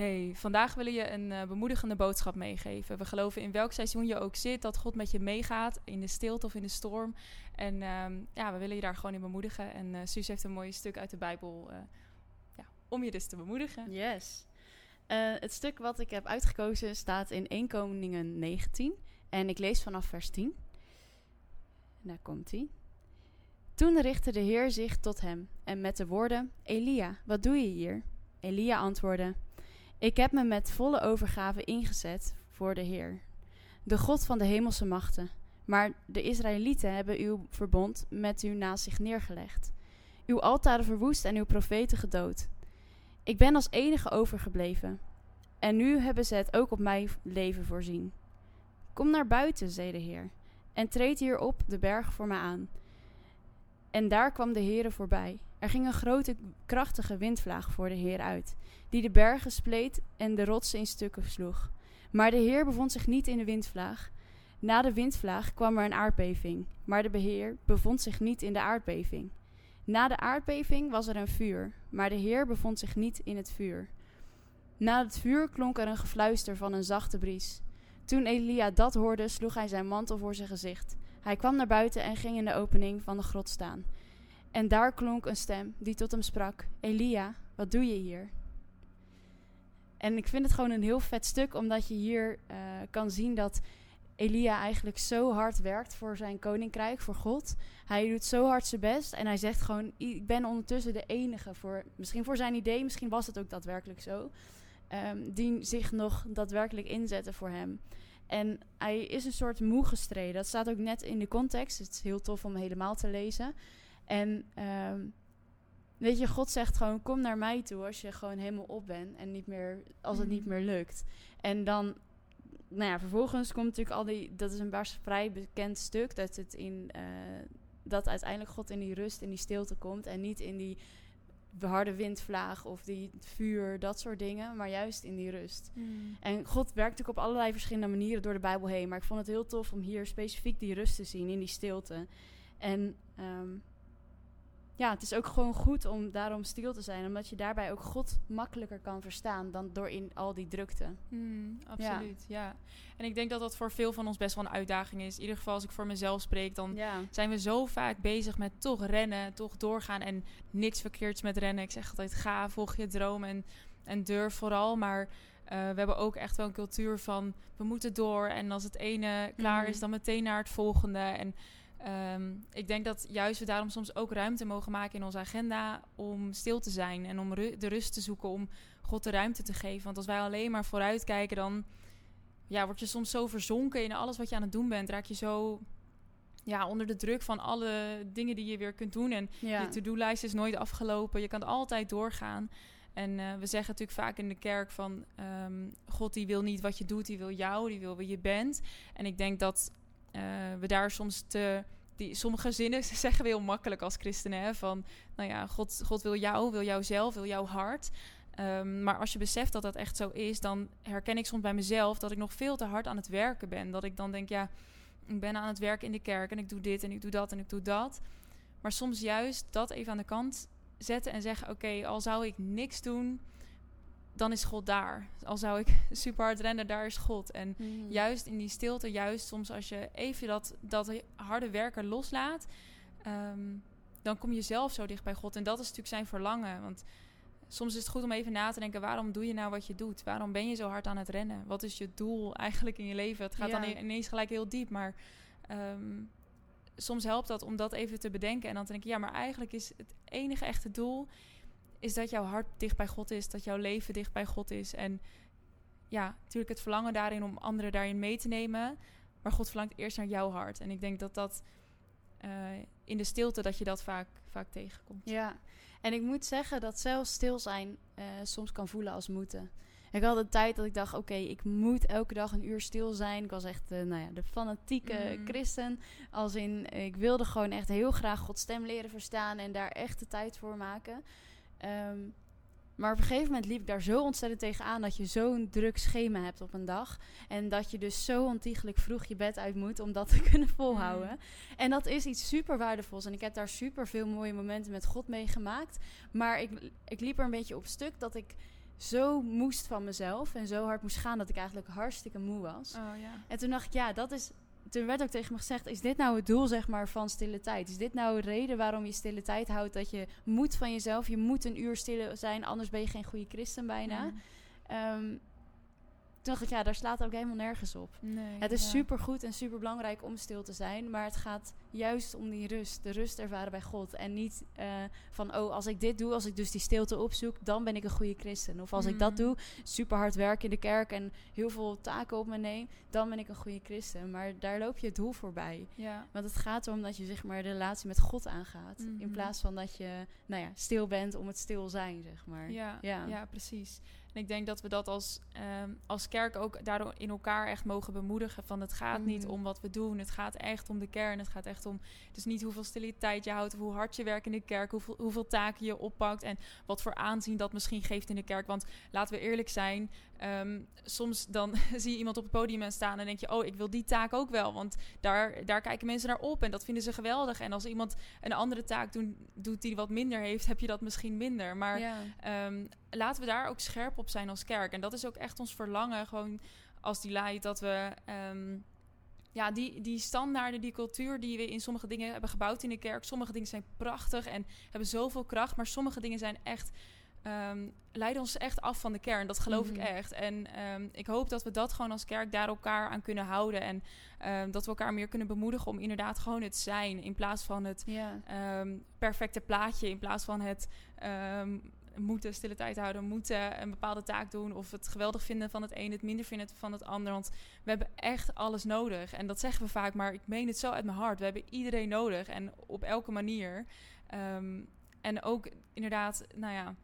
Hey, vandaag willen je een uh, bemoedigende boodschap meegeven. We geloven in welk seizoen je ook zit, dat God met je meegaat, in de stilte of in de storm. En um, ja, we willen je daar gewoon in bemoedigen. En uh, Suus heeft een mooi stuk uit de Bijbel uh, ja, om je dus te bemoedigen. Yes. het stuk wat ik heb uitgekozen staat in 1 Koningen 19. En ik lees vanaf vers 10. En daar komt hij. Toen richtte de Heer zich tot hem en met de woorden: Elia, wat doe je hier? Elia antwoordde: Ik heb me met volle overgave ingezet voor de Heer, de God van de hemelse machten. Maar de Israëlieten hebben uw verbond met u naast zich neergelegd, uw altaren verwoest en uw profeten gedood. Ik ben als enige overgebleven, en nu hebben ze het ook op mijn leven voorzien. Kom naar buiten, zei de Heer, en treed hier op de berg voor mij aan. En daar kwam de Heere voorbij. Er ging een grote, krachtige windvlaag voor de Heer uit, die de bergen spleet en de rotsen in stukken sloeg. Maar de Heer bevond zich niet in de windvlaag. Na de windvlaag kwam er een aardbeving, maar de Heer bevond zich niet in de aardbeving. Na de aardbeving was er een vuur, maar de Heer bevond zich niet in het vuur. Na het vuur klonk er een gefluister van een zachte bries. Toen Elia dat hoorde, sloeg hij zijn mantel voor zijn gezicht. Hij kwam naar buiten en ging in de opening van de grot staan. En daar klonk een stem die tot hem sprak: Elia, wat doe je hier? En ik vind het gewoon een heel vet stuk, omdat je hier uh, kan zien dat Elia eigenlijk zo hard werkt voor zijn koninkrijk, voor God. Hij doet zo hard zijn best en hij zegt gewoon: Ik ben ondertussen de enige voor, misschien voor zijn idee, misschien was het ook daadwerkelijk zo, um, die zich nog daadwerkelijk inzetten voor hem. En hij is een soort moe gestreden. Dat staat ook net in de context. Het is heel tof om helemaal te lezen. En um, weet je, God zegt gewoon: kom naar mij toe als je gewoon helemaal op bent en niet meer, als het niet mhm. meer lukt. En dan, nou ja, vervolgens komt natuurlijk al die, dat is een vrij bekend stuk, dat het in, uh, dat uiteindelijk God in die rust, in die stilte komt en niet in die harde windvlaag of die vuur, dat soort dingen, maar juist in die rust. Mm. En God werkt natuurlijk op allerlei verschillende manieren door de Bijbel heen, maar ik vond het heel tof om hier specifiek die rust te zien in die stilte. En um, ja, het is ook gewoon goed om daarom stil te zijn. Omdat je daarbij ook God makkelijker kan verstaan dan door in al die drukte. Hmm, absoluut, ja. En ik denk dat dat voor veel van ons best wel een uitdaging is. In ieder geval als ik voor mezelf spreek, dan zijn we zo vaak bezig met toch rennen, toch doorgaan. En niks verkeerds met rennen. Ik zeg altijd ga, volg je droom en, en durf vooral. Maar uh, we hebben ook echt wel een cultuur van we moeten door. En als het ene klaar is, mhm. dan meteen naar het volgende. En Um, ik denk dat juist we daarom soms ook ruimte mogen maken in onze agenda om stil te zijn en om ru de rust te zoeken, om God de ruimte te geven. Want als wij alleen maar vooruit kijken, dan ja, word je soms zo verzonken in alles wat je aan het doen bent. Raak je zo ja, onder de druk van alle dingen die je weer kunt doen. En je to-do-lijst is nooit afgelopen. Je kan altijd doorgaan. En uh, we zeggen natuurlijk vaak in de kerk van... Um, God die wil niet wat je doet, die wil jou, die wil wie je bent. En ik denk dat uh, we daar soms te. Die, sommige zinnen zeggen we heel makkelijk als christenen. Hè, van, nou ja, God, God wil jou, wil jou zelf, wil jouw hart. Um, maar als je beseft dat dat echt zo is, dan herken ik soms bij mezelf dat ik nog veel te hard aan het werken ben. Dat ik dan denk, ja, ik ben aan het werken in de kerk en ik doe dit en ik doe dat en ik doe dat. Maar soms juist dat even aan de kant zetten en zeggen: Oké, al zou ik niks doen, dan is God daar. Al zou ik super hard rennen, daar is God. En mhm. juist in die stilte, juist soms als je even dat, dat harde werken loslaat, ehm, dan kom je zelf zo dicht bij God. En dat is natuurlijk zijn verlangen. Want soms is het goed om even na te denken: waarom doe je nou wat je doet? Waarom ben je zo hard aan het rennen? Wat is je doel eigenlijk in je leven? Het gaat dan ineens gelijk heel diep, maar. Ehm, soms helpt dat om dat even te bedenken en dan te denken: ja, maar eigenlijk is het enige echte doel is dat jouw hart dicht bij God is, dat jouw leven dicht bij God is. En ja, natuurlijk het verlangen daarin om anderen daarin mee te nemen. Maar God verlangt eerst naar jouw hart. En ik denk dat dat uh, in de stilte dat je dat vaak, vaak tegenkomt. Ja, en ik moet zeggen dat zelfs stil zijn uh, soms kan voelen als moeten. Ik had een tijd dat ik dacht, oké, ik moet elke dag een uur stil zijn. Ik was echt uh, nou ja, de fanatieke mm. christen. Als in, ik wilde gewoon echt heel graag Gods stem leren verstaan en daar echt de tijd voor maken. Um, maar op een gegeven moment liep ik daar zo ontzettend tegenaan dat je zo'n druk schema hebt op een dag. En dat je dus zo ontiegelijk vroeg je bed uit moet om dat te kunnen volhouden. Mm. En dat is iets super waardevols. En ik heb daar super veel mooie momenten met God meegemaakt. Maar ik, ik liep er een beetje op stuk dat ik zo moest van mezelf en zo hard moest gaan dat ik eigenlijk hartstikke moe was. Oh, ja. En toen dacht ik, ja, dat is. Toen werd ook tegen me gezegd: Is dit nou het doel zeg maar, van stille tijd? Is dit nou de reden waarom je stille tijd houdt? Dat je moet van jezelf, je moet een uur stil zijn, anders ben je geen goede christen bijna. Mm. Ehm, toen dacht ik, ja, daar slaat ook helemaal nergens op. Nee, Het is ja. super goed en super belangrijk om stil te zijn, maar het gaat juist om die rust, de rust ervaren bij God. En niet eh, van, oh, als ik dit doe, als ik dus die stilte opzoek, dan ben ik een goede christen. Of als ik dat Mm. doe, super hard werken in de kerk en heel veel taken op me neem, dan ben ik een goede christen. Maar daar loop je het doel voorbij. Ja. Want het gaat erom dat je zeg maar de relatie met God aangaat. In Mhm. plaats van dat je, nou ja, stil bent om het stil zijn, zeg maar. Ja, Ja. ja. precies. En ik denk dat we dat als, ehm, als kerk ook daardoor in elkaar echt mogen bemoedigen. Van het gaat niet Mhm. om wat we doen. Het gaat echt om de kern. Het gaat echt om dus niet hoeveel stilliteit je houdt. Of hoe hard je werkt in de kerk. Hoeveel, hoeveel taken je oppakt. En wat voor aanzien dat misschien geeft in de kerk. Want laten we eerlijk zijn. Ehm, soms dan zie je iemand op het podium staan en denk je... oh, ik wil die taak ook wel. Want daar, daar kijken mensen naar op en dat vinden ze geweldig. En als iemand een andere taak doen, doet die wat minder heeft... heb je dat misschien minder. Maar ja. Ehm, laten we daar ook scherp op zijn als kerk. En dat is ook echt ons verlangen, gewoon als die leidt, dat we ehm, ja, die, die standaarden, die cultuur die we in sommige dingen hebben gebouwd in de kerk. Sommige dingen zijn prachtig en hebben zoveel kracht, maar sommige dingen zijn echt. Ehm, leiden ons echt af van de kern. Dat geloof Mhm. ik echt. En ehm, ik hoop dat we dat gewoon als kerk daar elkaar aan kunnen houden. En ehm, dat we elkaar meer kunnen bemoedigen om inderdaad gewoon het zijn. In plaats van het perfecte plaatje in plaats van het moeten stille tijd houden, moeten een bepaalde taak doen of het geweldig vinden van het een, het minder vinden van het ander. Want we hebben echt alles nodig. En dat zeggen we vaak, maar ik meen het zo uit mijn hart. We hebben iedereen nodig en op elke manier. En ook inderdaad, nou ja,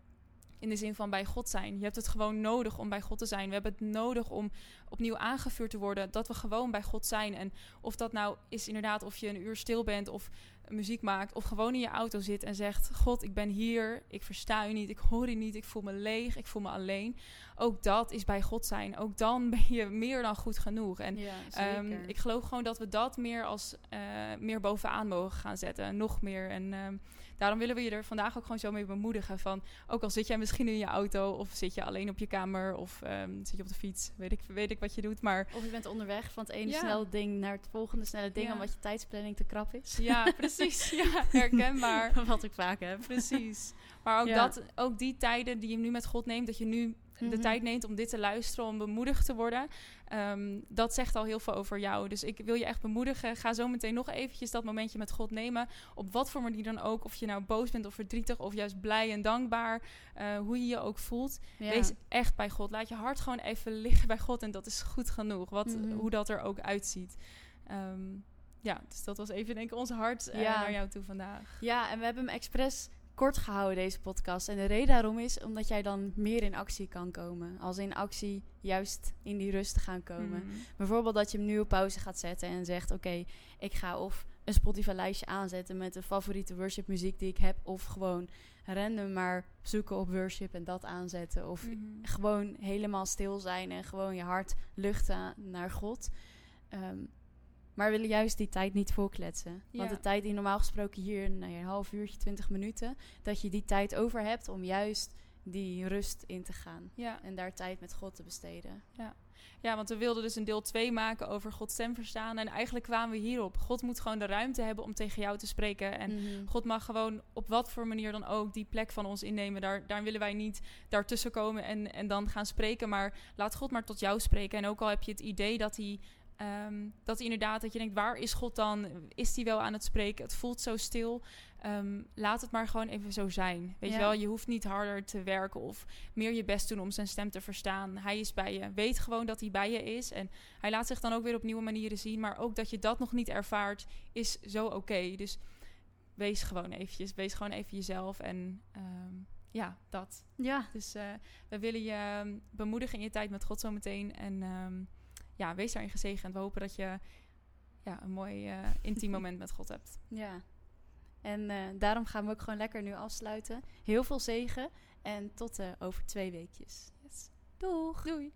in de zin van bij God zijn. Je hebt het gewoon nodig om bij God te zijn. We hebben het nodig om opnieuw aangevuurd te worden. Dat we gewoon bij God zijn. En of dat nou is inderdaad of je een uur stil bent of muziek maakt. Of gewoon in je auto zit en zegt: God, ik ben hier. Ik versta u niet. Ik hoor u niet. Ik voel me leeg. Ik voel me alleen. Ook dat is bij God zijn. Ook dan ben je meer dan goed genoeg. En ja, Ehm, ik geloof gewoon dat we dat meer als eh, meer bovenaan mogen gaan zetten. Nog meer. En ehm, daarom willen we je er vandaag ook gewoon zo mee bemoedigen. Van, ook al zit jij misschien in je auto, of zit je alleen op je kamer, of ehm, zit je op de fiets, weet ik, weet ik wat je doet. Maar Of je bent onderweg van het ene Ja. snelle ding naar het volgende snelle ding, Ja. omdat je tijdsplanning te krap is. ja, precies. ja, herkenbaar. Wat ik vaak heb. Precies. Maar ook, Ja. dat, ook die tijden die je nu met God neemt, dat je nu de Mhm. tijd neemt om dit te luisteren, om bemoedigd te worden, ehm, dat zegt al heel veel over jou. Dus ik wil je echt bemoedigen. Ga zo meteen nog eventjes dat momentje met God nemen. Op wat voor manier dan ook. Of je nou boos bent of verdrietig of juist blij en dankbaar. eh, hoe je je ook voelt. Ja. Wees echt bij God. Laat je hart gewoon even liggen bij God. En dat is goed genoeg. Wat, Mhm. Hoe dat er ook uitziet. Ehm, ja, dus dat was even denk ik ons hart eh, Ja. naar jou toe vandaag. ja, en we hebben hem expres kort gehouden, deze podcast. En de reden daarom is omdat jij dan meer in actie kan komen. Als in actie juist in die rust te gaan komen. Mhm. Bijvoorbeeld dat je hem nu op pauze gaat zetten en zegt: Oké, ik ga of een Spotify-lijstje aanzetten met de favoriete worship muziek die ik heb, of gewoon random maar zoeken op worship en dat aanzetten. Of Mhm. gewoon helemaal stil zijn en gewoon je hart luchten naar God. Ehm, maar we willen juist die tijd niet volkletsen. Want Ja. de tijd die normaal gesproken hier, nou ja, een half uurtje, twintig minuten, dat je die tijd over hebt om juist die rust in te gaan. Ja. En daar tijd met God te besteden. ja, want we wilden dus een deel 2 maken over Gods stem verstaan. En eigenlijk kwamen we hierop. God moet gewoon de ruimte hebben om tegen jou te spreken. En Mhm. God mag gewoon op wat voor manier dan ook die plek van ons innemen. Daar, daar willen wij niet daartussen komen en, en dan gaan spreken. Maar laat God maar tot jou spreken. En ook al heb je het idee dat hij, ehm, dat inderdaad, dat je denkt, waar is God dan? Is hij wel aan het spreken? Het voelt zo stil. Ehm, laat het maar gewoon even zo zijn. Weet Ja. je wel, je hoeft niet harder te werken of meer je best doen om zijn stem te verstaan. Hij is bij je. Weet gewoon dat hij bij je is. En hij laat zich dan ook weer op nieuwe manieren zien. Maar ook dat je dat nog niet ervaart, is zo oké. Dus wees gewoon eventjes. Wees gewoon even jezelf. En ehm, ja, dat. Ja, Dus eh, we willen je bemoedigen in je tijd met God zometeen. En ja, wees daarin gezegend. We hopen dat je ja, een mooi eh, intiem moment met God hebt. ja. En eh, daarom gaan we ook gewoon lekker nu afsluiten. Heel veel zegen en tot eh, over twee weekjes. Yes. Doeg! Doei!